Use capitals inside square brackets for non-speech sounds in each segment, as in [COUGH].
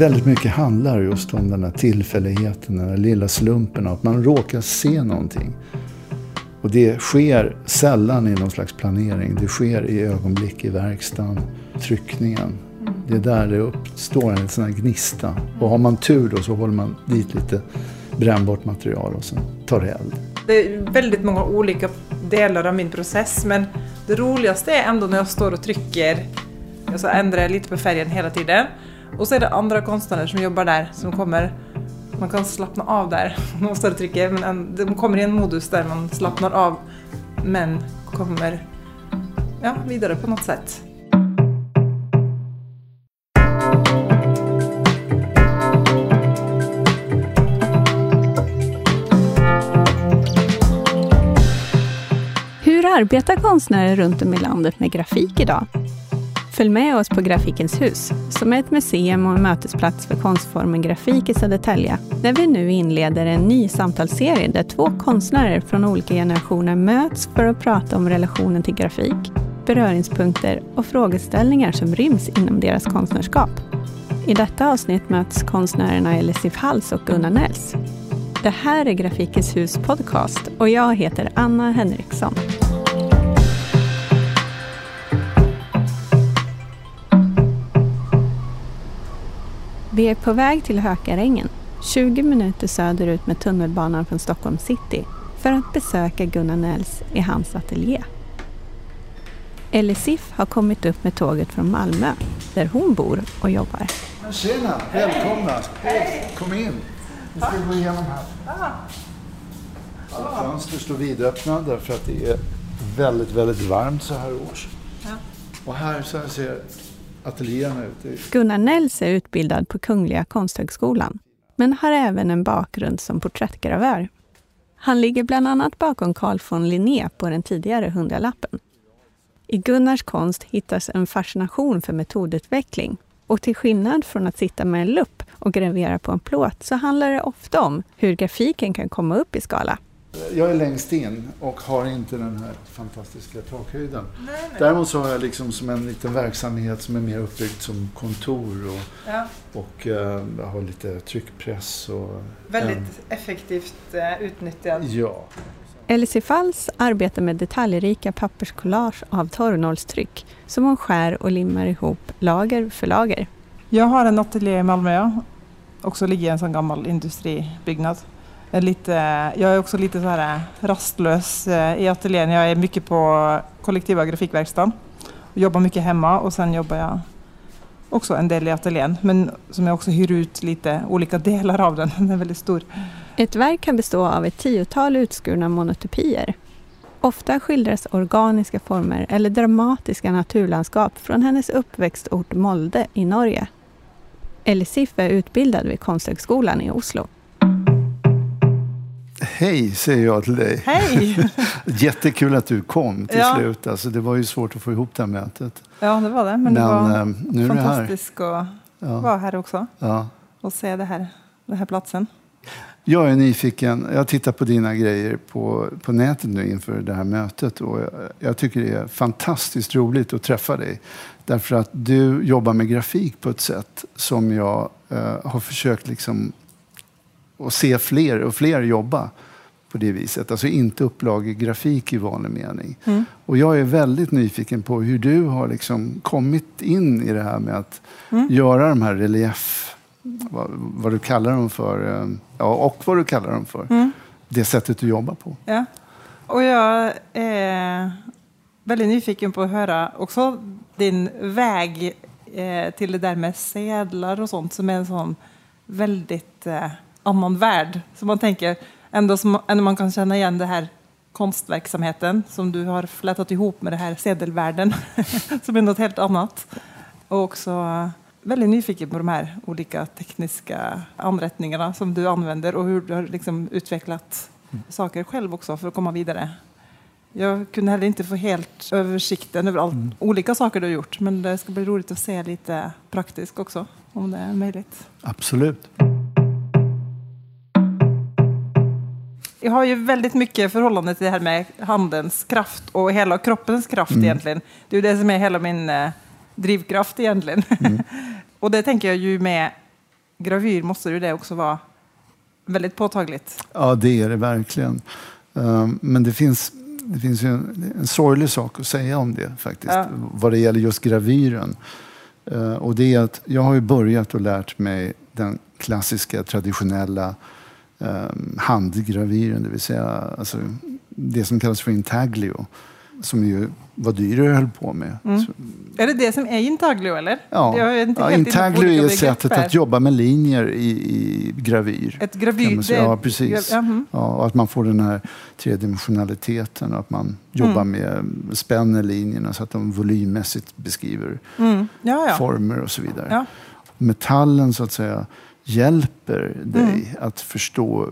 väldigt mycket handlar just om den här tillfälligheten, den här lilla slumpen, att man råkar se någonting. Och det sker sällan i någon slags planering. Det sker i ögonblick i verkstaden, tryckningen. Det är där det uppstår en sån här gnista. Och har man tur då så håller man dit lite brännbart material och sen tar det eld. Det är väldigt många olika delar av min process men det roligaste är ändå när jag står och trycker. Jag så ändrar jag lite på färgen hela tiden. Och så är det andra konstnärer som jobbar där som kommer man kan slappna av där [LAUGHS] man står och trycker. Men de kommer i en modus där man slappnar av men kommer ja, vidare på något sätt. Hur arbetar konstnärer runt om i landet med grafik idag? Följ med oss på Grafikens hus, som är ett museum och en mötesplats för konstformen grafik i Södertälje, där vi nu inleder en ny samtalsserie där två konstnärer från olika generationer möts för att prata om relationen till grafik, beröringspunkter och frågeställningar som ryms inom deras konstnärskap. I detta avsnitt möts konstnärerna Elisif Hals och Gunnar Nels. Det här är Grafikens hus podcast och jag heter Anna Henriksson. Vi är på väg till Hökarängen, 20 minuter söderut med tunnelbanan från Stockholm city, för att besöka Gunnar Nels i hans ateljé. Elisif har kommit upp med tåget från Malmö, där hon bor och jobbar. Tjena, välkomna! Hej. Kom in! Vi ska gå igenom här. Alla fönster står vidöppna därför att det är väldigt, väldigt varmt så här års. Ja. Och här så här ser ateljéerna ute. Gunnar Nels är utbildad på Kungliga Konsthögskolan, men har även en bakgrund som porträttgravör. Han ligger bland annat bakom Carl von Linné på den tidigare hundralappen. I Gunnars konst hittas en fascination för metodutveckling och till skillnad från att sitta med en lupp och gravera på en plåt så handlar det ofta om hur grafiken kan komma upp i skala. Jag är längst in och har inte den här fantastiska takhöjden. Nej, nej. Däremot så har jag liksom som en liten verksamhet som är mer uppbyggd som kontor och, ja. och uh, har lite tryckpress. Och, Väldigt en... effektivt uh, utnyttjad. Ja. Elsie Falls arbetar med detaljrika papperskollage av torrnålstryck som hon skär och limmar ihop lager för lager. Jag har en ateljé i Malmö, också ligger i en sån gammal industribyggnad. Jag är, lite, jag är också lite så här eh, rastlös eh, i ateljén. Jag är mycket på kollektiva grafikverkstaden. Jobbar mycket hemma och sen jobbar jag också en del i ateljén. Men som jag också hyr ut lite olika [LAUGHS] delar av den. Den är väldigt stor. Ett verk kan bestå av ett tiotal utskurna monotypier. Ofta skildras organiska former eller dramatiska naturlandskap från hennes uppväxtort Molde i Norge. Elisif är utbildad vid Konsthögskolan i Oslo. Hej, säger jag till dig. Hej! [LAUGHS] Jättekul att du kom till ja. slut. Alltså, det var ju svårt att få ihop det här mötet. Ja, det var det. Men, men det var äh, nu fantastiskt att ja. vara här också. Ja. Och se det här, den här platsen. Jag är nyfiken. Jag tittar på dina grejer på, på nätet nu inför det här mötet. Och jag, jag, tycker det är fantastiskt roligt att träffa dig. Därför att du jobbar med grafik på ett sätt som jag eh, har försökt liksom att se fler och fler jobba på det viset. Alltså inte upplagegrafik i vanlig mening. Mm. Och jag är väldigt nyfiken på hur du har liksom kommit in i det här med att mm. göra de här relief vad, vad, du kallar dem för eh, ja, och vad du kallar dem för. Mm. Det sättet du jobbar på. Ja. Och jag är väldigt nyfiken på att höra också din väg eh, till det där med sedlar och sånt som är en sån väldigt eh, annan värld. Så man tänker ändå som ändå man kan känna igen det här konstverksamheten som du har flätat ihop med det här sedelvärlden [LAUGHS] som är något helt annat. Och också väldigt nyfiken på de här olika tekniska anrättningarna som du använder och hur du har liksom utvecklat mm. saker själv också för att komma vidare. Jag kunde heller inte få helt översikten över allt mm. olika saker du har gjort men det ska bli roligt att se lite praktiskt också om det är möjligt. Absolut. Jag har ju väldigt mycket förhållande till det här med handens kraft och hela kroppens kraft mm. egentligen. Det är det som är hela min eh, drivkraft egentligen. Mm. [LAUGHS] och det tänker jag ju med gravyr måste ju det också vara väldigt påtagligt. Ja, det är det verkligen. Um, men det finns, det finns ju en, en sorglig sak att säga om det faktiskt. Ja. Vad det gäller just gravyren. Uh, och det är att jag har ju börjat och lärt mig den klassiska traditionella handgravyren. Det vill säga alltså, det som kallas för intaglio. Som ju var dyrare höll på med. Mm. Är det det som är intaglio eller? ja, ja, intaglio är sättet att jobba med linjer i, i gravyr. Ett gravyr... det- Ja, precis. Mhm. Ja, och att man får den här tredimensionaliteten och att man jobbar med spänner linjerna så att de volymmässigt beskriver Mm. Ja, ja. former och så vidare. Metallen så att säga hjälper dig Mm. att förstå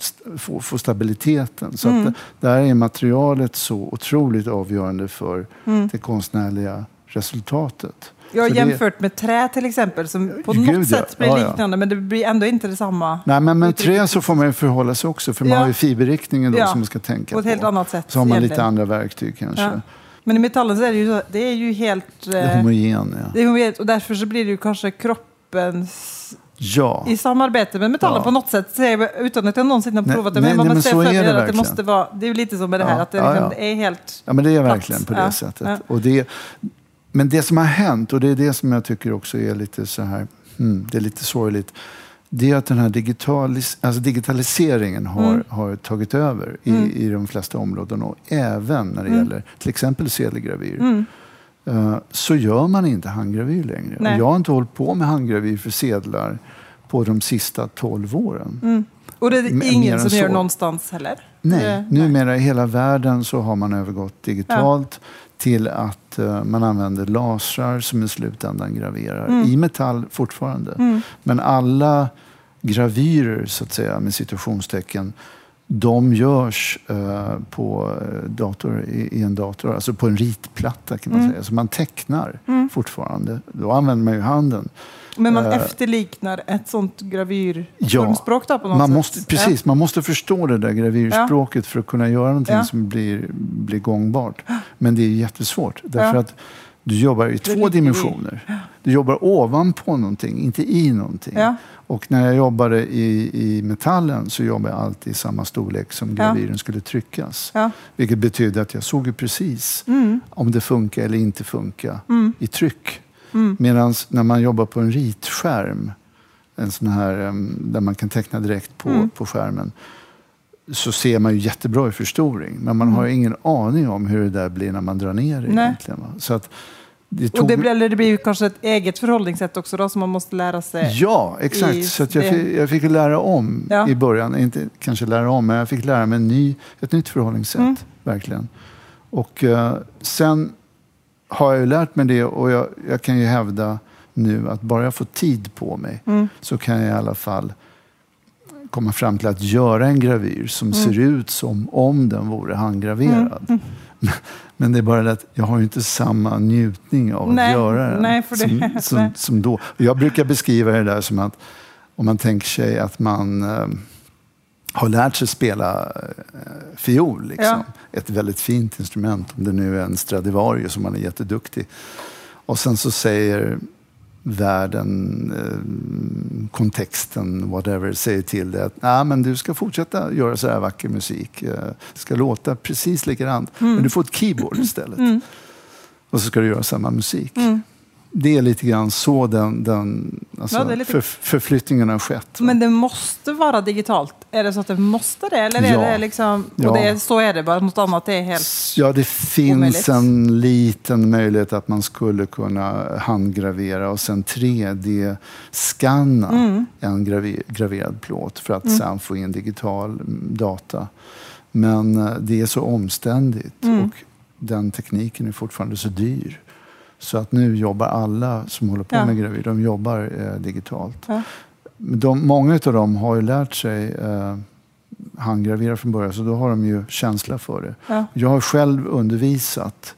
st- få, få stabiliteten. Så Mm. att där är materialet så otroligt avgörande för Mm. det konstnärliga resultatet. Det- jämfört med trä till exempel som på Gud, något ja. sätt blir Ja, ja. liknande men det blir ändå inte detsamma Nej, men med trä så får man ju förhålla sig också för man Ja. har ju fiberriktningen då Ja. som man ska tänka på ett helt på. annat sätt. Så har man lite egentligen. andra verktyg kanske. Ja. Men i metallen så är det ju, det är ju helt... Det är eh, homogen, ja. det är homogent och därför så blir det ju kanske kroppens Ja. i samarbete med metallen Ja. på något sätt, utan att jag någonsin har provat det. nej, Men vad man ser så är att det måste vara, det är lite som med det här, Ja, att det, liksom, det är helt... ja, men det är plats. verkligen på det sättet. Och det, men det som har hänt, och det är det som jag tycker också är lite så här, hmm, det är lite sorgligt. Det är att den här digitalis, alltså digitaliseringen har, Mm. har tagit över i, Mm. i de flesta områden. Och även när det Mm. gäller till exempel sedelgravyr. Eh, så gör man inte handgravyr längre. Nej. jag har inte hållit på med handgravyr för sedlar på de sista 12 åren. Mm. Och det är M- ingen som så. gör någonstans heller? Nej, numera i hela världen så har man övergått digitalt till att eh, man använder lasrar som i slutändan graverar. Mm. I metall fortfarande. Mm. Men alla gravyrer, så att säga, med situationstecken, de görs eh, på eh, dator, i, i en dator, alltså på en ritplatta kan man Mm. säga. Så man tecknar Mm. fortfarande. Då använder man ju handen. Men man Eh, efterliknar ett sånt gravyr Ja, på något Man sätt? måste, precis, man måste förstå det där gravyrspråket för att kunna göra någonting Ja. som blir, blir gångbart. Men det är jättesvårt. Därför Ja. att du jobbar i två ligger i- dimensioner. Du jobbar ovanpå någonting, inte i någonting. Ja. Och när jag jobbade i, i metallen så jobbade jag alltid i samma storlek som Ja. gravyren skulle tryckas. Ja. Vilket betyder att jag såg ju precis Mm. om det funkar eller inte funkar Mm. i tryck. Mm. Medan när man jobbar på en ritskärm, en sån här där man kan teckna direkt på, Mm. på skärmen, så ser man ju jättebra i förstoring. Men man Mm. har ingen aning om hur det där blir när man drar ner det egentligen. Va? Så att det tog... Och det blir, eller det blir kanske ett eget förhållningssätt också då som man måste lära sig. Ja, exakt. Så jag, fick, jag fick lära om Ja. i början. Inte kanske lära om, men jag fick lära mig ny, ett nytt förhållningssätt. Mm. Verkligen. Och eh, sen har jag ju lärt mig det och jag, jag kan ju hävda nu att bara jag får tid på mig Mm. så kan jag i alla fall komma fram till att göra en gravyr som Mm. ser ut som om den vore handgraverad. [LAUGHS] Men det är bara det att jag har ju inte samma njutning av Nej, att göra den nej, det- som, som, som då. Jag brukar beskriva det där som att om man tänker sig att man eh, har lärt sig spela eh, fiol. Liksom. Ja. Ett väldigt fint instrument, om det nu är en Stradivarius som man är jätteduktig. Och sen så säger världen, eh, kontexten, whatever, säger till dig att ah, men du ska fortsätta göra så här vacker musik. Eh, Det ska låta precis likadant. Men du får ett keyboard istället. Mm. Och så ska du göra samma musik. Mm. Det är lite grann så den, den alltså, Ja, det lite- för, förflyttningen har skett. Men det måste vara digitalt? Är det så att det måste det? Eller är Ja. det liksom, Ja. och det är, så är det bara, något annat är helt... Ja, det finns omöjligt. en liten möjlighet att man skulle kunna handgravera och sen 3D-skanna Mm. en gravi- graverad plåt för att sen få in digital mm, data. Men eh, det är så omständigt Mm. och den tekniken är fortfarande så dyr. Så att nu jobbar alla som håller på Ja. med gravyr, de jobbar eh, digitalt. Ja. De, många av dem har ju lärt sig eh, handgravera från början, så då har de ju känsla för det. Ja. Jag har själv undervisat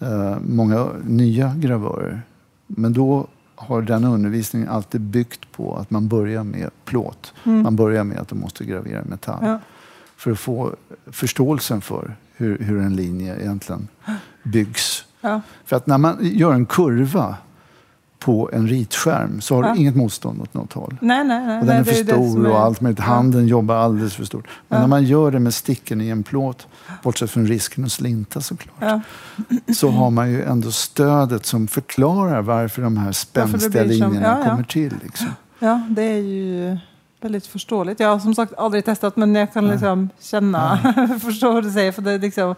eh, många nya gravörer. Men då har den undervisningen alltid byggt på att man börjar med plåt. Mm. Man börjar med att de måste gravera metall. Ja. För att få förståelsen för hur, hur en linje egentligen byggs. Ja. För att när man gör en kurva på en ritskärm så har Ja. du inget motstånd åt något håll. Nej, nej, nej. Och den är för som stor är- och allt möjligt. Handen jobbar alldeles för stort. Men Ja. när man gör det med sticken i en plåt, bortsett från risken att slinta såklart, Ja. så har man ju ändå stödet som förklarar varför de här spänstiga som- linjerna ja, ja. kommer till. Liksom. ja, det är ju väldigt förståeligt. Jag har som sagt aldrig testat, men jag kan liksom känna, [LAUGHS] förstå vad du säger. För det, är liksom,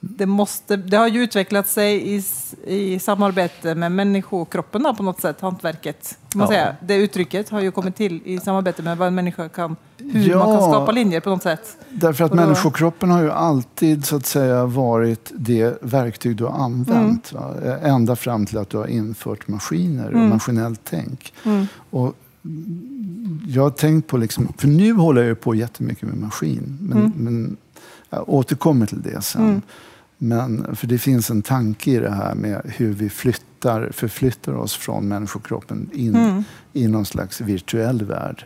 det, måste, det har ju utvecklat sig i, i samarbete med människokroppen då, på något sätt, hantverket. Kan man Ja. säga. Det uttrycket har ju kommit till i samarbete med vad en människa kan, hur Ja. man kan skapa linjer på något sätt. Därför att då- människokroppen har ju alltid så att säga varit det verktyg du har använt. Va? Ända fram till att du har infört maskiner och Mm. maskinellt tänk. Mm. Och jag har tänkt på, liksom, för nu håller jag på jättemycket med maskin. Men, Mm. men jag återkommer till det sen. Mm. Men, för det finns en tanke i det här med hur vi flyttar, förflyttar oss från människokroppen in Mm. i någon slags virtuell värld.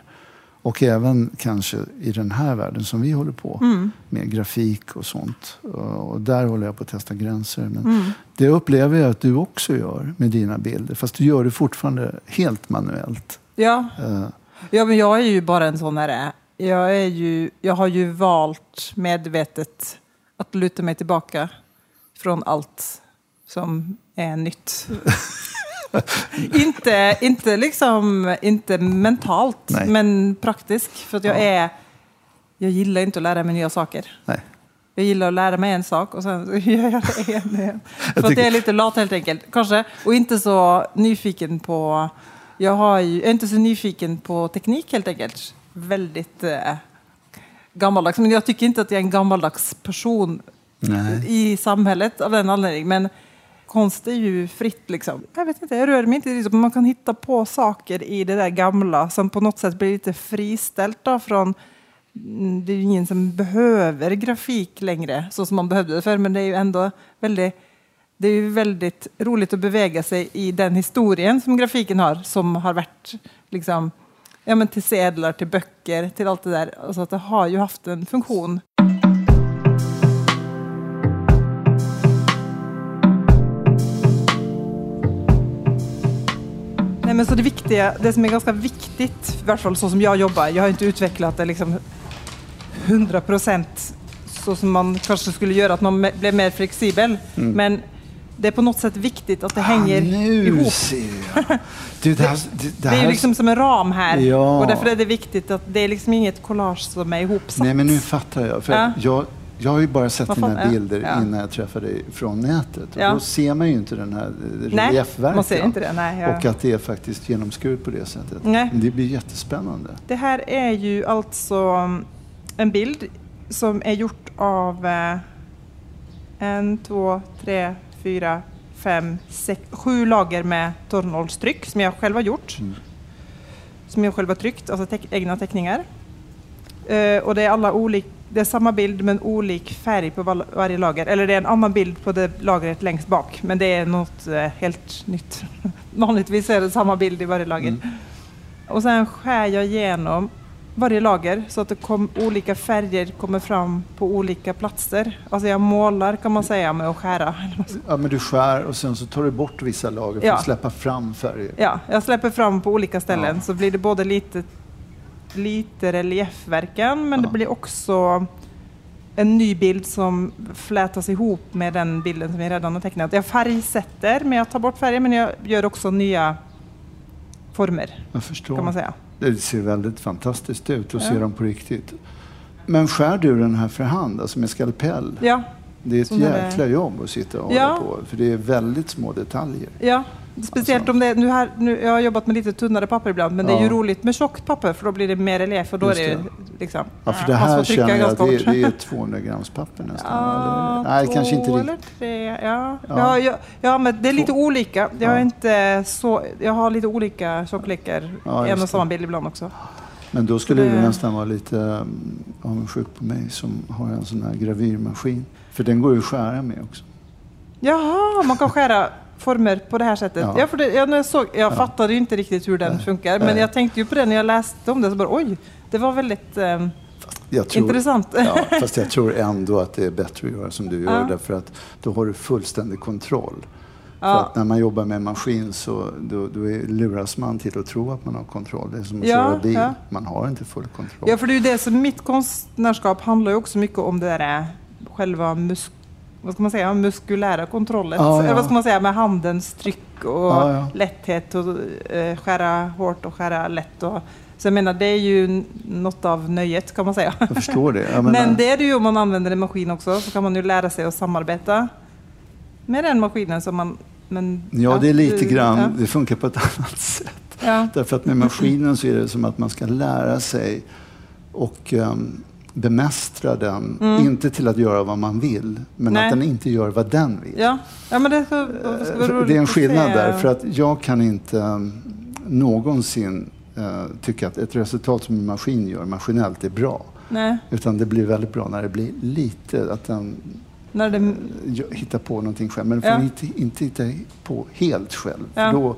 Och även kanske i den här världen som vi håller på Mm. med grafik och sånt. Och där håller jag på att testa gränser. Men Mm. det upplever jag att du också gör med dina bilder. Fast du gör det fortfarande helt manuellt. Ja, Eh, Ja, men jag är ju bara en sån här. Jag, är ju, jag har ju valt medvetet att luta mig tillbaka från allt som är nytt. [LAUGHS] inte, inte, liksom, inte mentalt, Nej. men praktiskt. För att jag Ja. är... Jag gillar inte att lära mig nya saker. nej. Jag gillar att lära mig en sak och sen [LAUGHS] gör jag det igen. igen. För att tycker- jag är lite lat helt enkelt. Kanske. Och inte så nyfiken på... Jag, har ju, jag är inte så nyfiken på teknik helt enkelt. Väldigt eh, gammaldags. Men jag tycker inte att jag är en gammaldags person nej. i samhället av den anledningen. Men konst är ju fritt liksom. Jag vet inte, jag rör mig inte. Men man kan hitta på saker i det där gamla som på något sätt blir lite friställt då från Mm, det är ju ingen som behöver grafik längre så som man behövde det förr, men det är ju ändå väldigt, det är ju väldigt roligt att bevega sig i den historien som grafiken har, som har varit liksom, ja, men till sedlar, till böcker, till allt det där. Alltså att det har ju haft en funktion. Nej, men så det viktiga, det som är ganska viktigt, i hvert fall så som jag jobbar, jag har inte utvecklat det liksom 100 procent så som man kanske skulle göra, att man blev mer flexibel. Men det är på något sätt viktigt att det hänger ah, nu ihop. [LAUGHS] Du, det, här, det, det Det är liksom som en ram här. Ja. Och därför är det viktigt att det är liksom inget collage som är ihopsatt. Nej, men nu fattar jag. För Ja. jag, jag har ju bara sett Vad dina bilder Ja. innan jag träffade dig från nätet. Och Ja. Då ser man ju inte den här. Nej, ja. Och att det är faktiskt genomskuret på det sättet. Nej. Det blir jättespännande. Det här är ju alltså mm, en bild som är gjort av eh, en, två, tre, fyra, fem, sex, sju lager med torrnollstryck som jag själv har gjort. Mm. Som jag själv har tryckt, alltså teck, egna teckningar. Eh, och det är, alla olik, det är samma bild men olik färg på val, varje lager. Eller det är en annan bild på det lagret längst bak. Men det är något eh, helt nytt. [LAUGHS] Vanligtvis är det samma bild i varje lager. Mm. Och sen skär jag igenom varje lager så att det kom, olika färger kommer fram på olika platser. Alltså jag målar kan man säga med att skära. Ja, men du skär och sen så tar du bort vissa lager för Ja. att släppa fram färger. Ja, jag släpper fram på olika ställen Ja. så blir det både lite, lite reliefverkan men Ja. det blir också en ny bild som flätas ihop med den bilden som jag redan har tecknat. Jag färgsätter, men jag tar bort färger men jag gör också nya former Jag förstår. kan man säga. Det ser väldigt fantastiskt ut att Ja. se dem på riktigt. Men skär du den här för hand, alltså med skalpell? Ja, Det är ett Som är- jäkla jobb att sitta och Ja. hålla på. För det är väldigt små detaljer. Ja, speciellt om det är, nu här, nu, jag har jobbat med lite tunnare papper ibland, men det är ju Ja. roligt med tjockt papper för då blir det mer relief och då Just är det, det. liksom... Ja, för det här känner jag det, hårt. det är 200 grams papper nästan. Ja, eller? Nej, kanske inte riktigt. tre, ja. Ja. Ja. Ja, ja, men det är lite Två. olika. Jag, Ja. är inte så, jag har lite olika tjocklekar Ja, i en och samma bild ibland också. Men då skulle du nästan vara lite avundsjuk på mig som har en sån här gravyrmaskin. För den går ju att skära med också. Jaha, man kan skära former på det här sättet. Ja. Ja. för det, jag, när jag, såg, jag Ja. fattade ju inte riktigt hur den Nej. funkar, men Nej. jag tänkte ju på det när jag läste om det, så bara oj, det var väldigt eh, tror, intressant. Ja, fast jag tror ändå att det är bättre att göra som du gör. Ja. Därför att då har du fullständig kontroll För att när man jobbar med maskin så då, då är, luras man till att tro att man har kontroll. Det är som att Ja, köra bil. ja. Man har inte full kontroll. Ja, för det är det som mitt konstnärskap handlar ju också mycket om det där själva mus vad ska man säga, muskulära kontrollen. Ja, ja. Vad ska man säga, med handens tryck och Ja, lätthet och eh, skära hårt och skära lätt. Och, så jag menar, det är ju något av nöjet kan man säga. Jag förstår det. Jag [LAUGHS] Men det är det ju om man använder en maskin också, så kan man ju lära sig att samarbeta med den maskinen. Som man, men, ja, det är lite grann, det funkar på ett [LAUGHS] annat sätt. Därför att med maskinen så är det som att man ska lära sig och um, bemästra den. Inte till att göra vad man vill, men Mm. Nej. att den inte gör vad den vill. Ja. ja, men det, ska, ska roligt det är en att skillnad där. För att jag kan inte um, någonsin uh, tycka att ett resultat som en maskin gör maskinellt är bra. Nej, Utan det blir väldigt bra när det blir lite, att den när det, gö- hittar på någonting själv. Men den Ja. får inte, inte hitta på helt själv. Ja. då,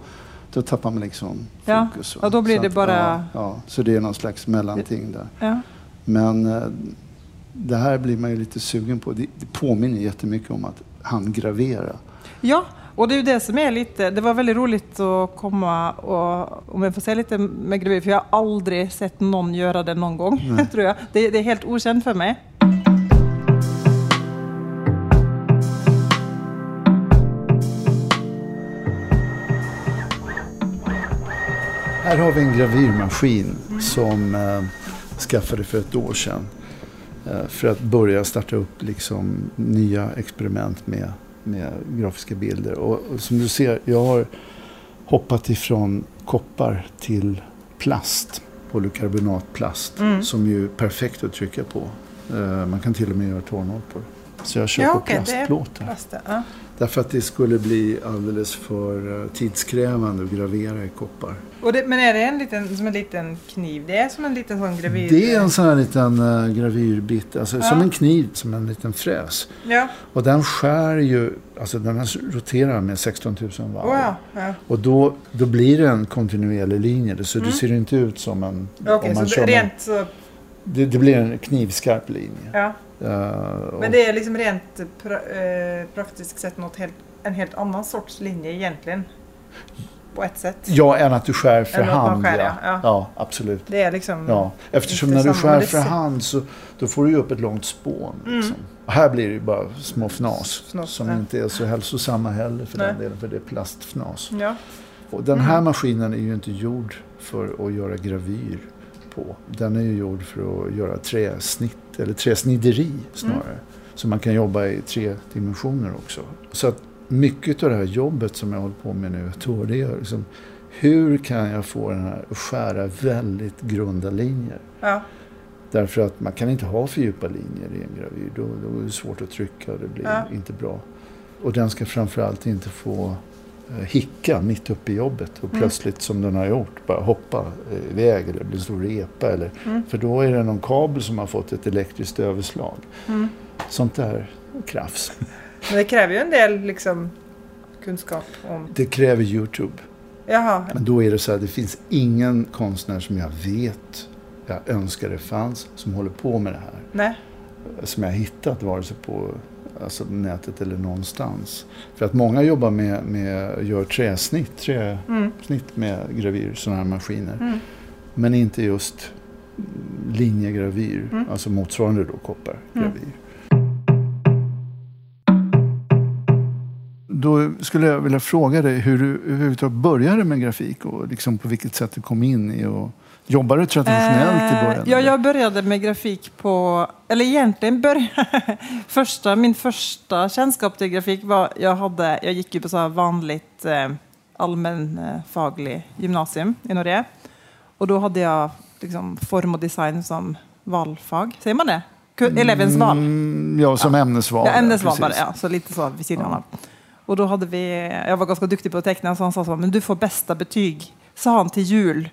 då tappar man liksom Ja. fokus. va? Ja, då blir Så det att, bara- Ja, ja, så det är någon slags mellanting där. Men eh, det här blir man ju lite sugen på. Det, det påminner jättemycket om att handgravera. Ja, och det är ju det som är lite... Det var väldigt roligt att komma och, om jag får säga lite med gravyr, för jag har aldrig sett någon göra det någon gång, [LAUGHS] tror jag. Det, det är helt okänt för mig. Här har vi en gravyrmaskin som eh, skaffade för ett år sedan. Eh, för att börja starta upp liksom, nya experiment med, med grafiska bilder. Och, och som du ser, jag har hoppat ifrån koppar till plast. Polykarbonatplast. Mm. Som ju är perfekt att trycka på. Eh, man kan till och med göra torrnål på det. Så jag kör Ja, är plastplåtar. Plast, ja. Därför att det skulle bli alldeles för eh, tidskrävande att gravera i koppar. Det, men är det en liten, som en liten kniv? Det är som en liten sån gravyr... Det är en sån här liten uh, gravyrbit, alltså Ja. som en kniv, som en liten fräs. Ja, Och den skär ju, alltså den här roterar med 16 000 varv. oh, ja. Och då, då blir det en kontinuerlig linje, så det ser inte ut som en... Mm. Okej, man så det, rent så... det, det blir en knivskarp linje. Ja. Eh, och- Men det är liksom rent pra, eh, praktiskt sett något helt, en helt annan sorts linje egentligen. På ett sätt. Ja, än att du skär för hand. skär, ja. ja. Ja. absolut. Det är liksom... Ja, eftersom när du skär för hand så då får du upp ett långt spån. Liksom. Och här blir det bara små fnas Fnas, som ja. inte är så hälsosamma heller för Nej. den delen, för det är plastfnas. Ja. Och den här maskinen är ju inte gjord för att göra gravyr på. Den är ju gjord för att göra träsnitt, eller träsnideri snarare. Så man kan jobba i tre dimensioner också. Så att mycket av det här jobbet som jag håller på med nu ett år, det är liksom hur kan jag få den här att skära väldigt grunda linjer? Ja. Därför att man kan inte ha för djupa linjer i en gravyr. Då, då är det svårt att trycka och det blir Ja. inte bra. Och den ska framförallt inte få eh, hicka mitt uppe i jobbet och Mm. plötsligt som den har gjort bara hoppa eh, iväg eller bli en stor repa. Eller, Mm. För då är det någon kabel som har fått ett elektriskt överslag. Mm. Sånt där krafs. Men det kräver ju en del liksom, kunskap om... Det kräver Youtube. Jaha. Men då är det så här, det finns ingen konstnär som jag vet, jag önskar det fanns, som håller på med det här. Nej. som jag hittat vare sig på alltså, nätet eller någonstans. För att många jobbar med, med gör träsnitt, träsnitt Mm. med gravyr, sådana här maskiner. Mm. Men inte just linjegravyr, Mm. alltså motsvarande då koppargravyr. Då skulle jag vilja fråga dig hur du överhuvudtaget började med grafik och liksom på vilket sätt du kom in i och Jobbar du traditionellt i början? Eh, ja, eller? jag började med grafik på... Eller egentligen började... [LAUGHS] första, min första kännskap till grafik var... Jag, hade, jag gick ju på så här vanligt eh, allmänfaglig gymnasium i Norge. Och då hade jag liksom, form och design som valfag. Säger man det? Elevens val. Mm, ja, som ämnesval. Ja, ämnesval bara, precis. ja. Så lite så vid sidan av. Och då hade vi, jag var ganska duktig på att teckna, så han sa så, men du får bästa betyg, sa han till jul,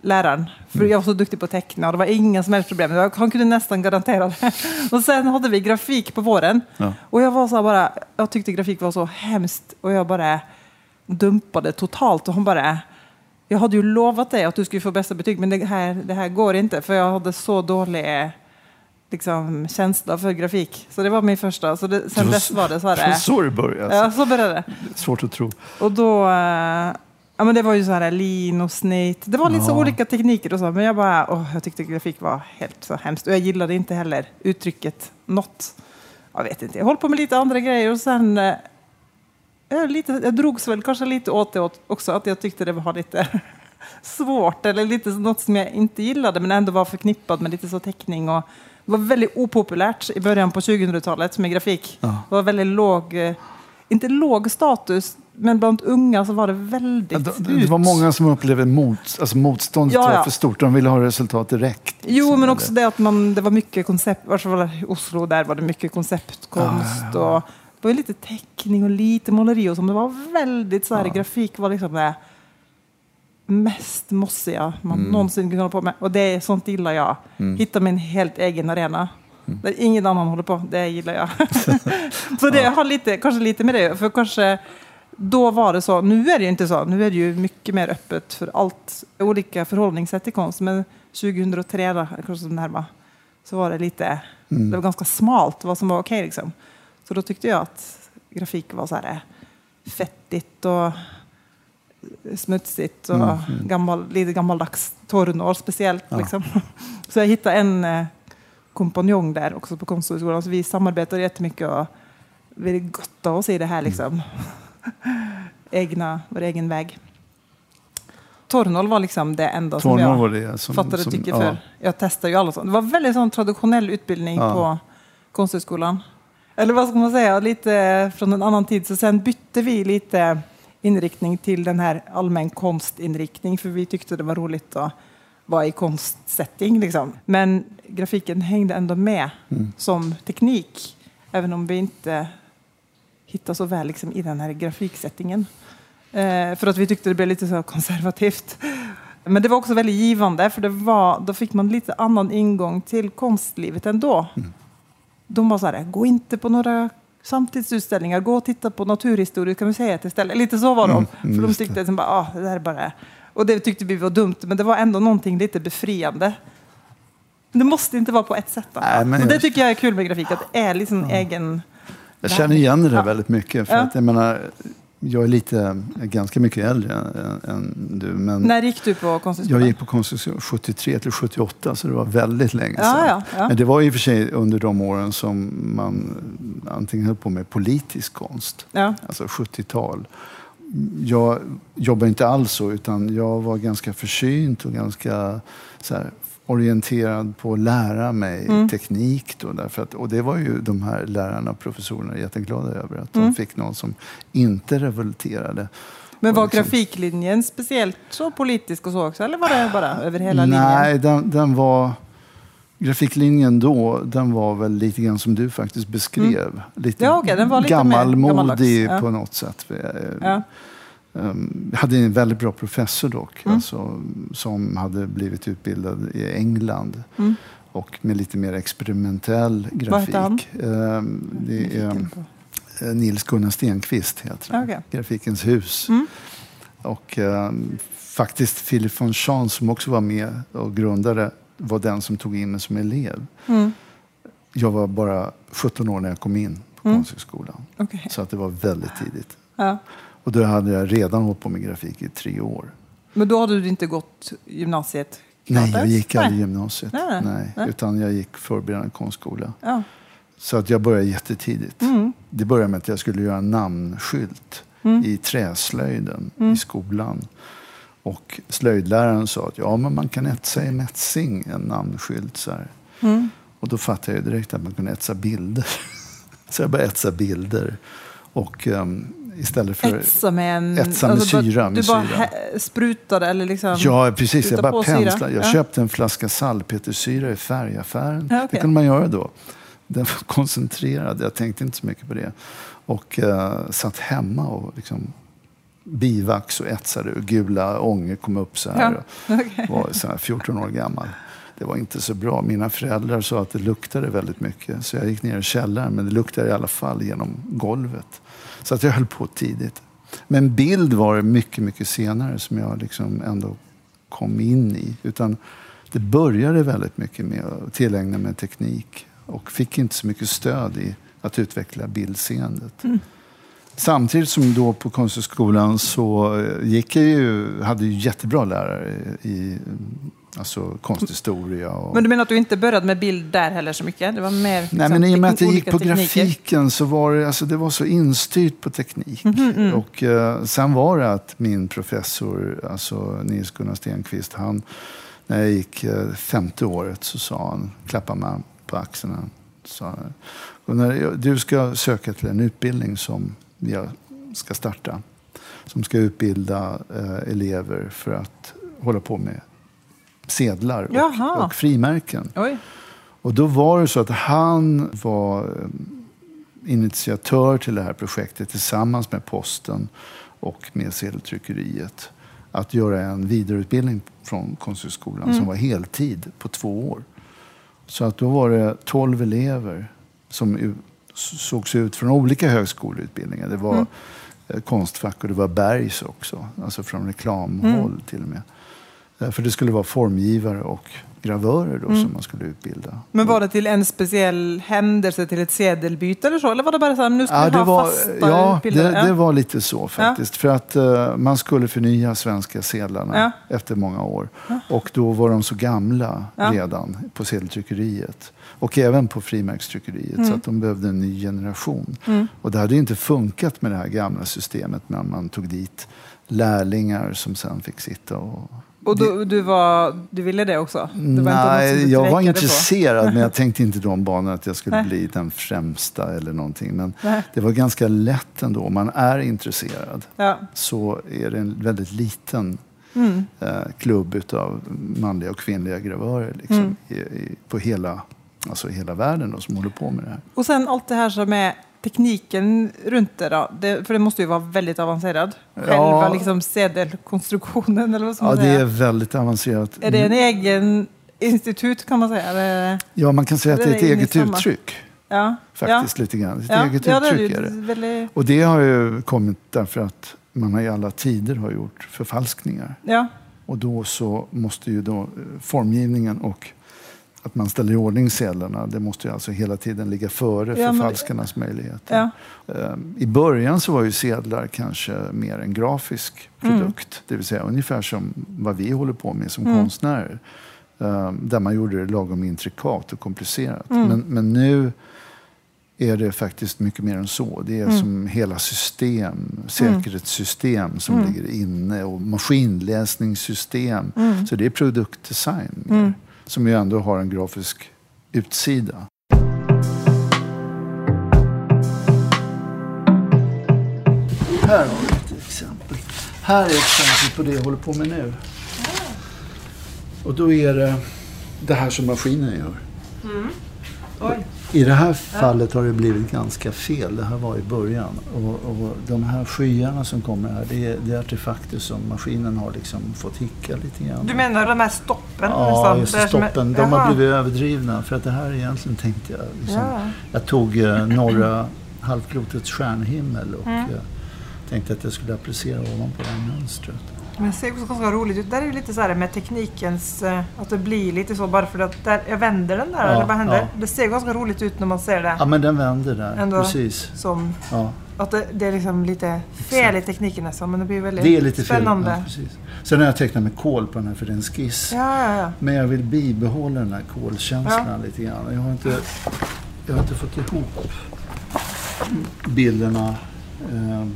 läraren. För Mm. jag var så duktig på att teckna och det var inga som helst problem. Jag- Han kunde nästan garantera det. [LAUGHS] Och sen hade vi grafik på våren. Ja. Och jag var så bara, jag tyckte grafik var så hemskt och jag bara dumpade totalt. Och hon bara, jag hade ju lovat dig att du skulle få bästa betyg, men det här, det här går inte. För jag hade så dålig liksom, känsla för grafik. Så det var min första. Så det, sen Det var dess var det så Det här. [LAUGHS] så det började. Ja, Alltså. så började det. Svårt att tro. Och då, eh, ja men det var ju så här lin och snitt. Det var lite så Ja. olika tekniker och så, men jag bara, åh, jag tyckte grafik var helt så hemskt. Och jag gillade inte heller uttrycket något. Jag vet inte, jag höll på med lite andra grejer och sen eh, jag, lite, jag drogs väl kanske lite åt det också, att jag tyckte det var lite [LAUGHS] svårt eller lite något som jag inte gillade men ändå var förknippad med lite så teckning och det var väldigt opopulärt i början på 2000-talet med grafik. Ja. Det var väldigt låg, eh, inte låg status, men bland unga så var det väldigt Ja, det, det var många som upplevde mot, alltså motståndet Ja, var ja. för stort. De ville ha resultat direkt. Jo, liksom, men också det att man, det var mycket koncept. Var? I Oslo, där var det mycket konceptkonst. Ja, Och det var lite teckning och lite måleri och så. Det var väldigt så här, grafik var liksom det mest mossiga man Mm. någonsin kunde hålla på med. Och det är sånt gillar jag. Mm. Hitta min helt egen arena. Där ingen annan håller på. Det gillar jag. [LAUGHS] så det har lite, kanske lite med det. För kanske då var det så. Nu är det ju inte så. Nu är det ju mycket mer öppet för allt. Olika förhållningssätt till konst. Men 2003 då, kanske som närma, så var det lite, Mm. det var ganska smalt vad som var okej liksom. Så då tyckte jag att grafik var så här eh, fettigt och smutsigt och Mm, mm. gammal, lite gammaldags torrnår speciellt. Ja. Liksom. [LAUGHS] Så jag hittade en eh, kompanjong där också på Konsthögskolan. Så vi samarbetade jättemycket och vi gottade oss i det här liksom. [LAUGHS] Egna, vår egen väg. Torrnål var liksom det enda som Tornår jag var det som... fattade som, tycke ja. för. Jag testade ju alla sånt. Det var väldigt sån traditionell utbildning Ja. på Konsthögskolan. Eller vad ska man säga, lite från en annan tid. Så sen bytte vi lite inriktning till den här allmän konstinriktning för vi tyckte det var roligt att vara i konstsetting. Liksom. Men grafiken hängde ändå med Mm. som teknik, även om vi inte hittade så väl liksom, i den här grafiksättningen. Eh, för att vi tyckte det blev lite så konservativt. Men det var också väldigt givande, för det var, då fick man lite annan ingång till konstlivet ändå. Mm. De var så här, gå inte på några samtidsutställningar, gå och titta på Naturhistoriska museet istället. Lite så var de. Mm, för de tyckte att bara, ah, det där är bara... Och det tyckte vi var dumt, men det var ändå någonting lite befriande. Det måste inte vara på ett sätt. Nej, men det jag- tycker jag är kul med grafik, att det är liksom egen... Jag känner igen det där Ja. väldigt mycket. För Ja. att, jag, menar, jag är lite, ganska mycket äldre än, än du. Men När gick du på Konsthögskolan? jag gick på Konsthögskolan 73 till 78, så det var väldigt länge sedan. Ja, ja, ja. Men det var i och för sig under de åren som man antingen höll på med politisk konst, alltså 70-tal. Jag jobbar inte alls så, utan jag var ganska försynt och ganska så här, orienterad på att lära mig Mm. teknik. Då, därför att, och det var ju de här lärarna och professorerna jätteglada över, att Mm. de fick någon som inte revolterade. Men var liksom- grafiklinjen speciellt så politisk och så också? Eller var det bara över hela Nej, linjen? den, den var... Grafiklinjen då, den var väl lite grann som du faktiskt beskrev. Lite, Mm. Ja, okej, den var lite mer gammalmodig ja. på något sätt. Ja. Um, jag hade en väldigt bra professor dock, Mm. alltså, som hade blivit utbildad i England. Mm. Och med lite mer experimentell Vad hette han? grafik. Um, det är på. eh, Nils Gunnar Stenqvist, heter han. Okej. Grafikens hus. Mm. Och um, faktiskt Philip von Schahn som också var med och grundade var den som tog in mig som elev. Mm. Jag var bara 17 år när jag kom in på Mm. Konsthögskolan. Okej. Så att det var väldigt tidigt. Ja. Och då hade jag redan hållit på med grafik i tre år. Men då hade du inte gått gymnasiet? Nej, jag gick aldrig Nej. gymnasiet. Nej, nej, nej. Utan jag gick förberedande konstskola. Ja. Så att jag började jättetidigt. Mm. Det började med att jag skulle göra en namnskylt Mm. i träslöjden Mm. i skolan. Och slöjdläraren sa att ja, men man kan etsa i mätsing en namnskylt. Så. Mm. Och då fattade jag direkt att man kunde etsa bilder. [LAUGHS] så jag började etsa bilder. Och um, istället för... Etsa med en... Etsa med bara- syra, med du bara syra. sprutade eller liksom... Ja, precis. Jag bara penslade. Jag Ja. köpte en flaska salpetersyra i färgaffären. Ja, okej. Det kunde man göra då. Den var koncentrerad. Jag tänkte inte så mycket på det. Och uh, satt hemma och liksom bivax och etsade. Och gula ånger kom upp så här. Ja. Jag var så här 14 år gammal. Det var inte så bra. Mina föräldrar sa att det luktade väldigt mycket. Så jag gick ner i källaren. Men det luktade i alla fall genom golvet. Så att jag höll på tidigt. Men bild var det mycket, mycket senare som jag liksom ändå kom in i. Utan det började väldigt mycket med att tillägna mig teknik och fick inte så mycket stöd i att utveckla bildseendet. Mm. Samtidigt som då på Konsthögskolan så gick jag ju, hade ju jättebra lärare i alltså konsthistoria. Och... Men du menar att du inte började med bild där heller så mycket? Det var mer liksom, Nej, men i och med att jag gick på tekniker. grafiken så var det, alltså, det var så instyrt på teknik. Mhm, mm. Och eh, sen var det att min professor, alltså Nils Gunnar Stenqvist, han, när jag gick eh, femte året så sa han, klappade mig på axeln, han sa Gunnar, du ska söka till en utbildning som jag ska starta. Som ska utbilda eh, elever för att hålla på med sedlar och, och frimärken. Oj. Och då var det så att han var eh, initiatör till det här projektet tillsammans med posten och med sedeltryckeriet. Att göra en vidareutbildning från Konsthögskolan som var heltid på två år. Så att då var det 12 elever som sågs ut från olika högskoleutbildningar. Det var eh, Konstfack och det var Bergs också, alltså från reklamhåll till och med. Eh, För det skulle vara formgivare och gravörer då som man skulle utbilda. Men var det till en speciell händelse, till ett sedelbyte eller så? Eller var det bara så här, nu ska Ja, vi ha var, fasta ja, utbildare? det, det var lite så faktiskt. För att eh, man skulle förnya svenska sedlarna Ja. efter många år. Och då var de så gamla Ja. redan på sedeltryckeriet. Och även på frimärkstryckeriet. Mm. Så att de behövde en ny generation. Och det hade inte funkat med det här gamla systemet när man tog dit lärlingar som sen fick sitta och Och du, du, var, du ville det också? Det var inte Nej, du jag var intresserad men jag [LAUGHS] tänkte inte de banorna att jag skulle Nej. bli den främsta eller någonting. Men Nej. det var ganska lätt ändå. Om man är intresserad Ja. så är det en väldigt liten Mm. eh, klubb utav manliga och kvinnliga gravörer liksom, Mm. i, i, på hela, alltså hela världen då, som håller på med det här. Och sen allt det här som är tekniken runt det då? Det, för det måste ju vara väldigt avancerad. Själva Ja. liksom sedelkonstruktionen eller vad ska Ja, det är väldigt avancerat. Är det en egen institut kan man säga? Eller? Ja, man kan säga att det är ett eget samma? uttryck. Ja. Faktiskt lite grann. Ett ja. eget ja, det uttryck ju är det. väldigt... Och det har ju kommit därför att man har i alla tider har gjort förfalskningar. Ja. Och då så måste ju då eh, formgivningen och att man ställer i ordning sedlarna, det måste ju alltså hela tiden ligga före Ja, men- förfalskarnas möjligheter. Ja. Eh, I början så var ju sedlar kanske mer en grafisk Mm. produkt. Det vill säga ungefär som vad vi håller på med som Mm. konstnärer. Eh, Där man gjorde det lagom intrikat och komplicerat. Mm. Men, men nu är det faktiskt mycket mer än så. Det är Mm. som hela system, säkerhetssystem som Mm. ligger inne och maskinläsningssystem. Mm. Så det är produktdesign mer, Mm som ju ändå har en grafisk utsida. Här har vi ett exempel. Här är ett exempel på det jag håller på med nu. Och då är det det här som maskinen gör. Mm. Oj. I det här fallet har det blivit ganska fel. Det här var i början. Och, och de här skyarna som kommer här, det är, det är artefakter som maskinen har liksom fått hicka lite grann. Du menar de här stoppen? Ja, just Det är stoppen. De har blivit överdrivna. För att det här egentligen tänkte jag... Liksom, Ja. Jag tog eh, norra halvklotets stjärnhimmel och Mm. eh, tänkte att jag skulle applicera ovanpå det här mönstret. Men det ser ganska roligt ut. Där är ju lite så här med teknikens... eh, Att det blir lite så bara för att där, jag vänder den där. Ja, eller vad händer? ja. Det ser ganska roligt ut när man ser det. Ja, men den vänder där. Ändå. Precis. Som Ja. att det, det är liksom lite fel i tekniken nästan. Men det blir väldigt Det är lite fel. spännande. Ja, precis. Sen har jag tecknat med kol på den här för det är en skiss. Ja, ja, ja. Men jag vill bibehålla den här kolkänslan lite grann. Jag har inte, jag har inte fått ihop bilderna. Eh,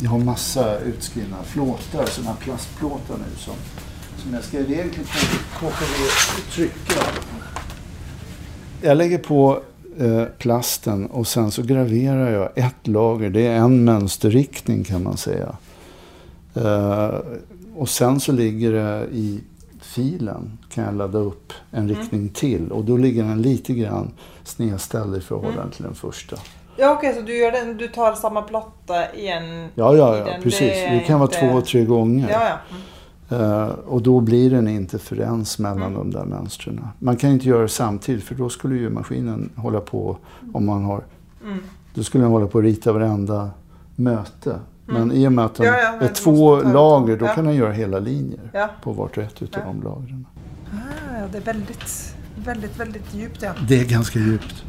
Jag har massa utskrivna plåtar, sådana här plastplåtar nu som, som jag ska egentligen koka och trycka. Jag lägger på eh, plasten och sen så graverar jag ett lager. Det är en mönsterriktning kan man säga. Eh, och sen så ligger det i filen kan jag ladda upp en riktning till. Och då ligger den lite grann snedställd i förhållande till den första. Ja, okej, så du, gör den, du tar samma platta igen? Ja, ja, ja den. precis. Det Det kan vara inte- två, tre gånger. Ja, ja. Mm. Eh, och då blir det en interferens mellan Mm. de där mönstren. Man kan inte göra det samtidigt för då skulle ju maskinen hålla på om man har... Mm. Då skulle den hålla på att rita varenda möte. Men i och med att den Ja, ja, är två lager då kan den göra hela linjer på vart och ett utav Ja. de lagren. Ah, ja, det är väldigt, väldigt, väldigt djupt. Ja. Det är ganska djupt.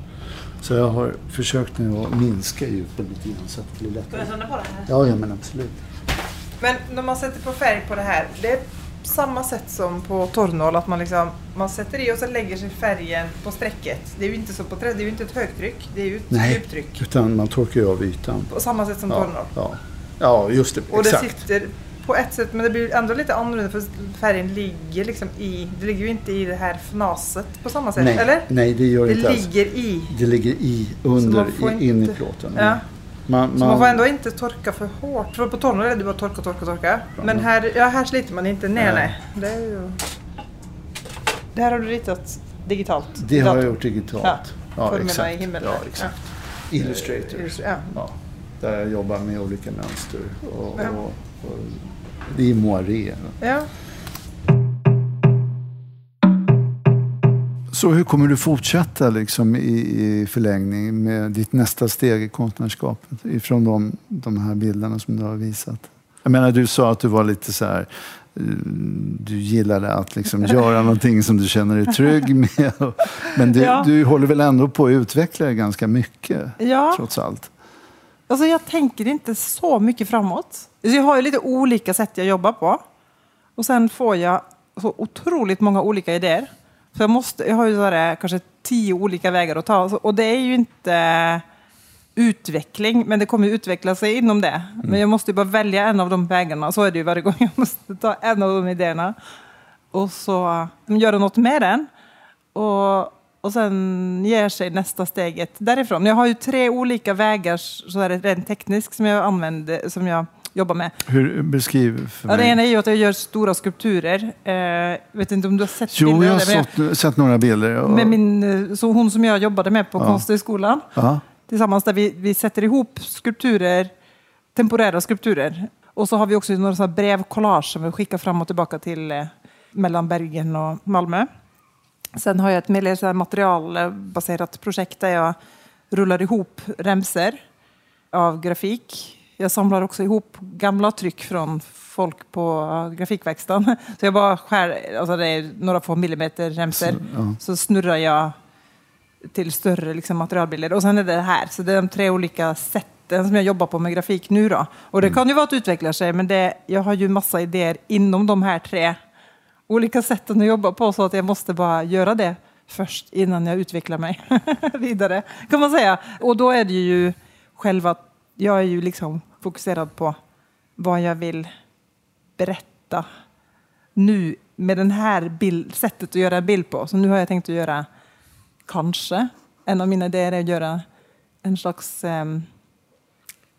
Så jag har försökt nu att minska djupet lite grann så att det blir Ska jag lättare. på det här? Ja, ja men absolut. Men när man sätter på färg på det här, det är samma sätt som på torrnål, att man liksom man sätter i och så lägger sig färgen på strecket. Det är ju inte så på trä, det är ju inte ett högtryck, det är ju ett Nej. djuptryck. Utan man torkar ju av ytan. På samma sätt som Ja, torrnål. ja. ja just det. Och det Exakt. sitter på ett sätt, men det blir ändå lite annorlunda för färgen ligger liksom i, det ligger ju inte i det här fnaset på samma sätt, Nej, eller? nej, det gör Det inte alls. ligger i. Det ligger i, under, man i, in i inte- plåten. Ja. Man, Så man får ändå inte torka för hårt. För på torrnål är det bara torka, torka, torka. Men här, ja, här sliter man inte. Nej, Nej. nej. Det, ju... det här har du ritat digitalt? Det har jag gjort digitalt. Ja, Ja, exakt. i himlen. Ja, exakt. Illustrator. Ja. Ja, där jag jobbar med olika mönster. Och, Ja. och, och, det är moiré. ja. Så hur kommer du fortsätta liksom, i, i förlängning med ditt nästa steg i konstnärskapet? Ifrån de, de här bilderna som du har visat. Jag menar, du sa att du var lite så här... eh, Du gillade att liksom [LAUGHS] göra någonting som du känner dig trygg med. [LAUGHS] Men du, Ja. du håller väl ändå på att utveckla dig ganska mycket, ja. trots allt? Alltså jag tänker inte så mycket framåt. Så jag har ju lite olika sätt jag jobbar på. Och sen får jag så otroligt många olika idéer. Så jag, måste, jag har ju så här, kanske tio olika vägar att ta. Och det är ju inte utveckling, men det kommer utveckla sig inom det. Men jag måste ju bara välja en av de vägarna. Så är det ju varje [LAUGHS] gång. Jag måste ta en av de idéerna. Och så göra något med den. Och, och sen ger sig nästa steget därifrån. Jag har ju tre olika vägar, så är det rent tekniskt, som jag använder, som jag jobbar med. Hur, beskriv för Ja, det mig. ena är ju att jag gör stora skulpturer. Eh, vet inte om du har sett Jo, bilder jag av har sett, sett några bilder. Och, med min, eh, så hon som jag jobbade med på Ja. Konsthögskolan ja. tillsammans där vi, vi sätter ihop skulpturer, temporära skulpturer. Och så har vi också några sådana brevcollage som vi skickar fram och tillbaka till eh, mellan Bergen och Malmö. Sen har jag ett mer så materialbaserat projekt där jag rullar ihop remser av grafik. Jag samlar också ihop gamla tryck från folk på grafikverkstaden. [LAUGHS] Så jag bara skär, alltså det är några få millimeter remser. Så, ja. Så snurrar jag till större liksom, materialbilder. Och sen är det det här. Så det är de tre olika sätten som jag jobbar på med grafik nu. Då. Och det kan ju vara att det utvecklar sig, men det, jag har ju massa idéer inom de här tre olika sätten att jobba på. Så att jag måste bara göra det först innan jag utvecklar mig [LAUGHS] vidare. Kan man säga. Och då är det ju själva, jag är ju liksom fokuserad på vad jag vill berätta nu med det här bild, sättet att göra en bild på. Så nu har jag tänkt att göra, kanske, en av mina idéer är att göra en slags um,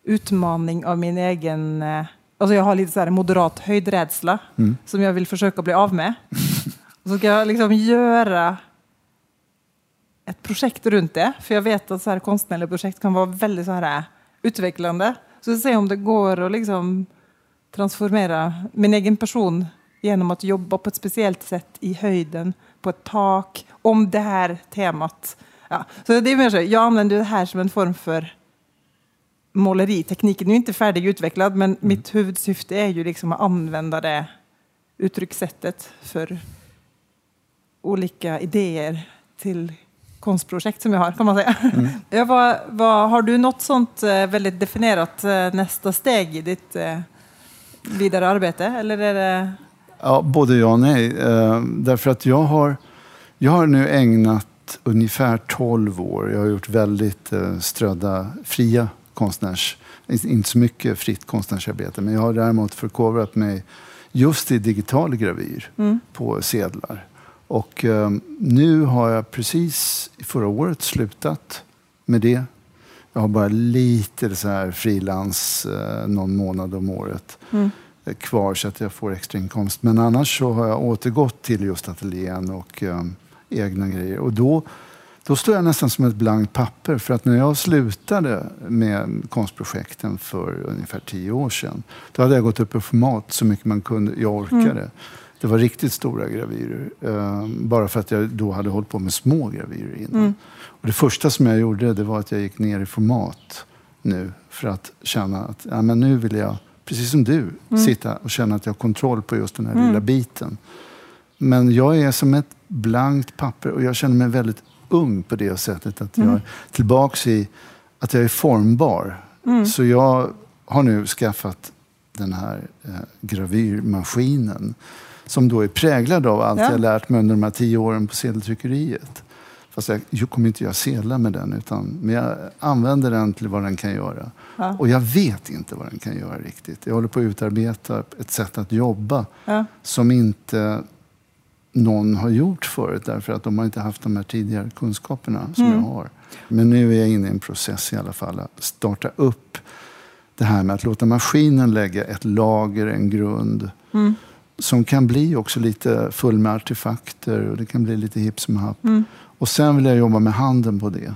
utmaning av min egen... uh, alltså jag har lite så här moderat höjdrädsla Mm. som jag vill försöka bli av med. Och så ska jag liksom göra ett projekt runt det. För jag vet att så här konstnärliga projekt kan vara väldigt så här eh, utvecklande. Så jag se om det går att liksom transformera min egen person genom att jobba på ett speciellt sätt i höjden, på ett tak, om det här temat. Ja. Så det är mer så, jag använder det här som en form för måleri. Tekniken är ju inte färdigutvecklad, men mitt huvudsyfte är ju liksom att använda det uttryckssättet för olika idéer till konstprojekt som jag har, kan man säga. Ja, vad, vad, har du något sånt eh, väldigt definierat eh, nästa steg i ditt eh, vidare arbete? Eller är det... Ja, både ja och nej. Därför att jag har, jag har nu ägnat ungefär 12 år. Jag har gjort väldigt strödda, fria konstnärs... Inte så mycket fritt konstnärsarbete, men jag har däremot förkovrat mig just i digital gravyr Mm. på sedlar. Och eh, nu har jag precis förra året slutat med det. Jag har bara lite så här frilans eh, någon månad om året Mm. kvar så att jag får extra inkomst. Men annars så har jag återgått till just ateljén och eh, egna grejer. Och då, då står jag nästan som ett blankt papper. För att när jag slutade med konstprojekten för ungefär tio år sedan. Då hade jag gått upp i format så mycket man kunde, jag orkade. Det var riktigt stora gravyrer. Eh, bara för att jag då hade hållit på med små gravyrer innan. Mm. Och det första som jag gjorde det var att jag gick ner i format nu. För att känna att ja, men nu vill jag, precis som du, sitta och känna att jag har kontroll på just den här Mm. lilla biten. Men jag är som ett blankt papper och jag känner mig väldigt ung på det sättet att jag är tillbaks i att jag är formbar. Så jag har nu skaffat den här eh, gravyrmaskinen som då är präglad av allt Ja. jag lärt mig under de här tio åren på sedeltryckeriet. Fast jag, jag kommer inte göra sedlar med den, utan, men jag använder den till vad den kan göra. Ja. Och jag vet inte vad den kan göra riktigt. Jag håller på att utarbeta ett sätt att jobba Ja. som inte någon har gjort förut därför att de har inte haft de här tidigare kunskaperna som Mm. jag har. Men nu är jag inne i en process i alla fall att starta upp det här med att låta maskinen lägga ett lager, en grund Mm. som kan bli också lite full med artefakter och det kan bli lite hipp som happ. Mm. Och sen vill jag jobba med handen på det.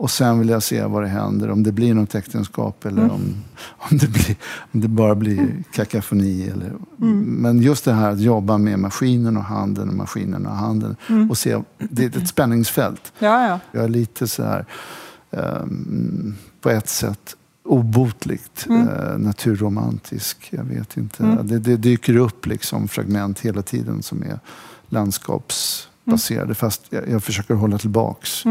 Mm. Och sen vill jag se vad det händer, om det blir något äktenskap eller Mm. om, om, det blir, om det bara blir kakafoni. Eller, Mm. Men just det här att jobba med maskinen och handen och maskinen och handen. Mm. Och se, det är ett spänningsfält. Ja, ja. Jag är lite så här, ehm, på ett sätt obotligt Mm. eh, naturromantisk. Jag vet inte. Mm. Det, det dyker upp liksom fragment hela tiden som är landskapsbaserade. Fast jag, jag försöker hålla tillbaks.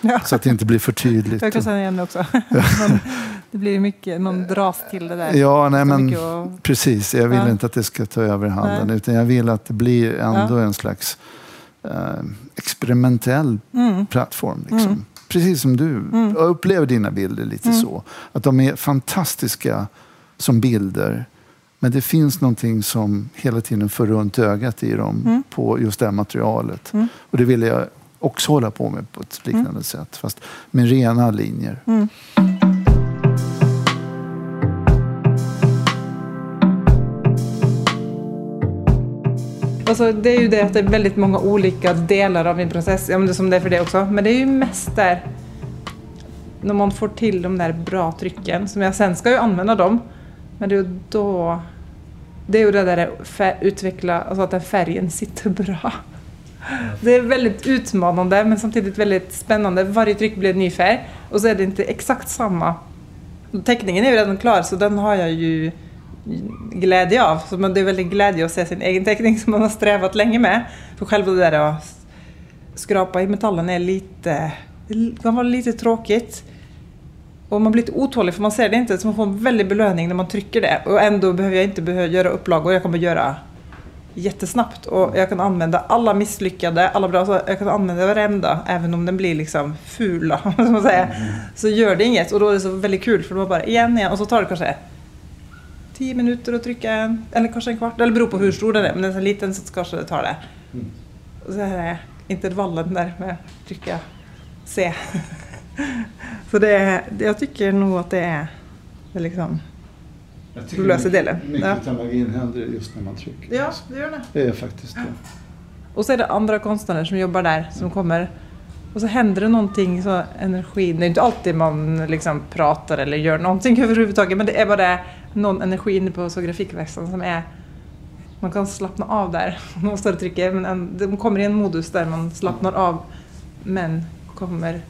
Ja. Så att det inte blir för tydligt. Jag kan känna igen det också. Men [LAUGHS] det blir mycket, någon dras till det där. Ja, nej, men och- precis. Jag vill Ja. inte att det ska ta över handen. Nej. Utan jag vill att det blir ändå Ja. en slags eh, experimentell Mm. plattform. Liksom. Mm. Precis som du. Mm. Jag upplever dina bilder lite Mm. så. Att de är fantastiska som bilder. Men det finns någonting som hela tiden för runt ögat i dem Mm. på just det här materialet. Mm. Och det vill jag också hålla på med på ett liknande sätt. Fast med rena linjer. Mm. Alltså, det är ju det att det är väldigt många olika delar av min process, ja, men det är som det är för det också. Men det är ju mest där när man får till de där bra trycken, som jag sen ska ju använda dem. Men det är ju då... Det är ju det där att utveckla, alltså att den färgen sitter bra. Det är väldigt utmanande men samtidigt väldigt spännande. Varje tryck blir en ny färg och så är det inte exakt samma. Teckningen är ju redan klar så den har jag ju glädje av. Så det är väldigt glädje att se sin egen teckning [LAUGHS] som man har strävat länge med. För själva det där att skrapa i metallen är lite, det kan vara lite tråkigt. Och man blir lite otålig för man ser det inte, så man får en väldig belöning när man trycker det. Och ändå behöver jag inte behöva göra upplagor, jag kommer göra jättesnabbt. Och jag kan använda alla misslyckade, alla bra, så jag kan använda varenda, även om den blir liksom ful då, [LAUGHS] som man säger. Så gör det inget och då är det så väldigt kul för då bara igen, igen och så tar det kanske 10 minuter att trycka en, eller kanske en kvart, eller beror på hur stor den är, men den är så liten så kanske det tar det. Och så här är intervallen där med trycka C. [LAUGHS] så det är, jag tycker nog att det är, det är liksom, Löser delen. Mycket Ja. av magin händer just när man trycker. ja det gör det. Det är faktiskt det. Och så är det andra konstnärer som jobbar där som kommer. Och så händer det någonting, så energin, det är inte alltid man liksom pratar eller gör någonting [LAUGHS] överhuvudtaget, men det är bara någon energi inne på så grafikverkstaden som är man kan slappna av där. [LAUGHS] Man står och trycker, men en- de kommer i en modus där man slappnar av men kommer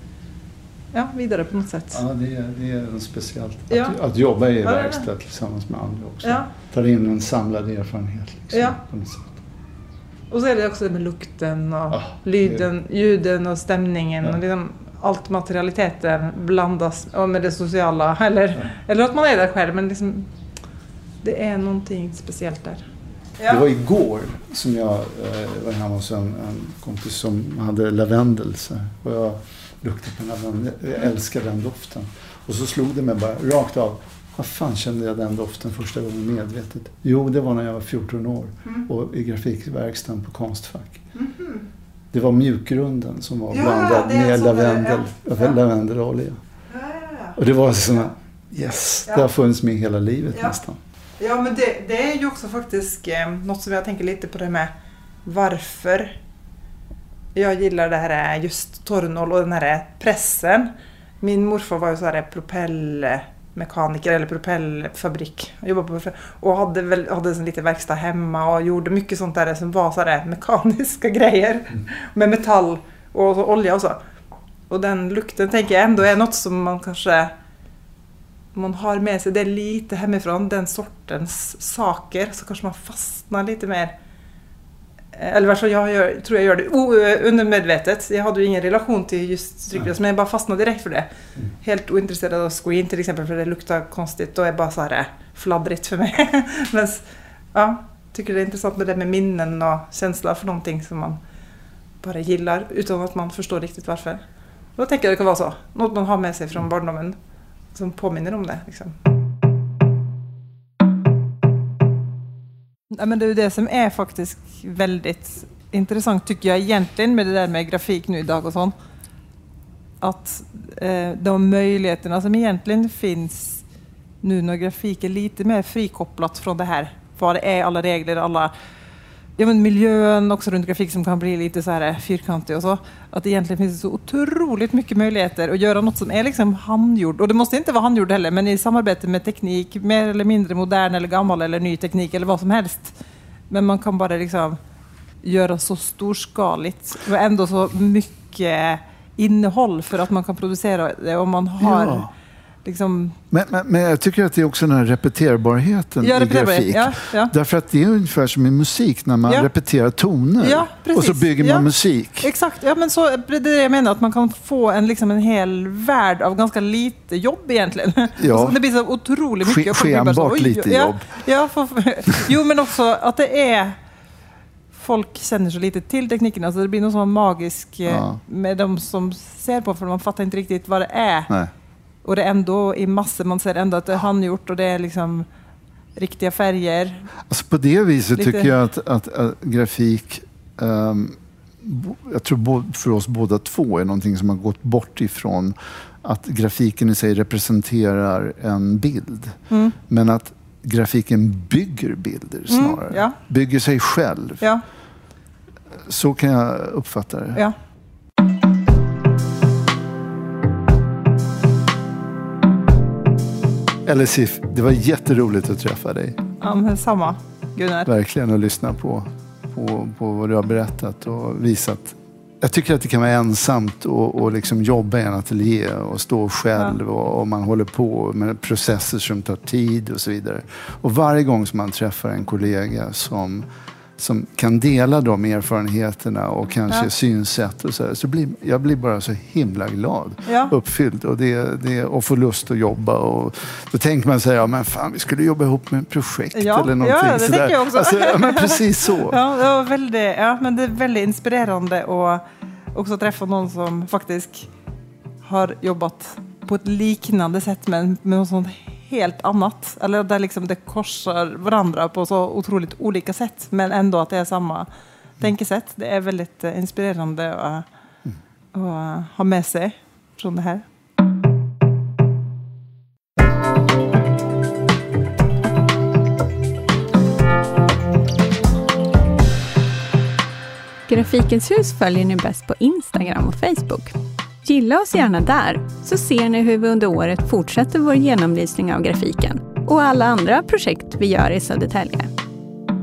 ja, vidare på något sätt. Ja, det är, det är speciellt. Ja. Att, att jobba i Ja, det det. verkstad tillsammans med andra också. Ja. Tar in en samlad erfarenhet. Liksom, Ja. på något sätt. Och så är det också det med lukten och Ja, lyden, ljuden och stämningen Ja. och liksom allt materialiteten blandas och med det sociala. Eller, eller att man är där själv men liksom, det är någonting speciellt där. Det var igår som jag eh, var hemma hos en, en kompis som hade lavendel. Så, och jag luktade på lavendel. Jag älskar den doften. Och så slog det mig bara rakt av. Vad fan kände jag den doften första gången medvetet? Jo, det var när jag var 14 år och i grafikverkstaden på Konstfack. Det var mjukgrunden som var Ja, blandad med så det- lavendel, ja. lavendelolja. Och det var såna, yes, det har funnits med hela livet Ja. nästan. Ja, men det, det är ju också faktiskt eh, något som jag tänker lite på det med varför jag gillar det här just Tornol och den här pressen. Min morfar var ju så här propellmekaniker eller propellfabrik. Jag jobbade på och hade, väl, hade en liten verkstad hemma och gjorde mycket sånt där som var så här [LAUGHS] mekaniska grejer. Med metall och så olja och så. Och den lukten tänker jag ändå är något som man kanske man har med sig det lite hemifrån, den sortens saker, så kanske man fastnar lite mer eller varför jag gör, tror jag gör det o- undermedvetet. Jag hade ju ingen relation till just strykglas men jag bara fastnade direkt för det. Helt ointresserad av screen till exempel för det luktar konstigt och är bara så här eh, fladdrigt för mig. [LAUGHS] men ja, tycker det är intressant med det med minnen och känsla för någonting som man bara gillar utan att man förstår riktigt varför. Då tänker jag det kan vara så. Något man har med sig från barndomen som påminner om det. Liksom. Ja, men det är det som är faktiskt väldigt intressant tycker jag egentligen med det där med grafik nu idag och sånt. Att eh, de möjligheterna som egentligen finns nu när grafik är lite mer frikopplat från det här. Vad det är, alla regler, alla ja, men miljön också runt grafik som kan bli lite så här eh, fyrkantig och så. Att det egentligen finns så otroligt mycket möjligheter att göra något som är liksom handgjord. Och det måste inte vara handgjord heller, men i samarbete med teknik, mer eller mindre modern eller gammal eller ny teknik eller vad som helst. Men man kan bara liksom göra så storskaligt och ändå så mycket innehåll för att man kan producera det om man har Ja liksom... Men, men, men jag tycker att det är också den här repeterbarheten Ja, i grafik. ja, ja. Därför att det är ungefär som i musik när man repeterar toner och så bygger man musik. Exakt, ja men så det är det jag menar, att man kan få en, liksom en hel värld av ganska lite jobb egentligen. Ja. Och [LAUGHS] så det blir så otroligt Ske- mycket. så, skenbart oj, lite jobb. Ja, för, [LAUGHS] jo men också att det är Folk känner så lite till tekniken, alltså det blir någon sån magisk eh, Ja. med de som ser på, för man fattar inte riktigt vad det är. Nej. Och det är ändå i massor, man ser ändå att det är handgjort och det är liksom riktiga färger. Alltså på det viset Lite- tycker jag att, att, att grafik, bo- jag tror för oss båda två är någonting som har gått bort ifrån att grafiken i sig representerar en bild. Mm. Men att grafiken bygger bilder snarare. Mm, ja. Bygger sig själv. Ja, Så kan jag uppfatta det. ja. Eller Sif, det var jätteroligt att träffa dig. ja men samma Gunnar. Verkligen att lyssna på, på, på vad du har berättat och visat. Jag tycker att det kan vara ensamt och, och liksom jobba i en ateljé och stå själv och, och man håller på med processer som tar tid och så vidare. Och varje gång som man träffar en kollega som, som kan dela de erfarenheterna och kanske Ja. synsätt och så, så blir jag blir bara så himla glad. Ja. Uppfylld och, det, det, och får lust att jobba. Och, då tänker man sig, ja men fan vi skulle jobba ihop med ett projekt Ja, eller någonting. ja, det sådär. tänker jag också. Alltså, ja, men [LAUGHS] precis så. Ja, det var väldigt, ja, men det är väldigt inspirerande och också träffa någon som faktiskt har jobbat på ett liknande sätt men med något sånt helt annat. Eller där liksom det korsar varandra på så otroligt olika sätt men ändå att det är samma tänkesätt. Det är väldigt eh, inspirerande att, att ha med sig från det här. Grafikens hus följer ni bäst på Instagram och Facebook. Gilla oss gärna där, så ser ni hur vi under året fortsätter vår genomlysning av grafiken och alla andra projekt vi gör i Södertälje.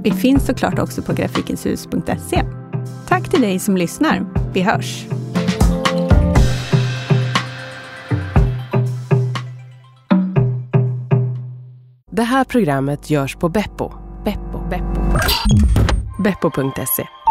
Vi finns såklart också på grafikenshus.se. Tack till dig som lyssnar. Vi hörs! Det här programmet görs på Beppo. Beppo. Beppo. Beppo.se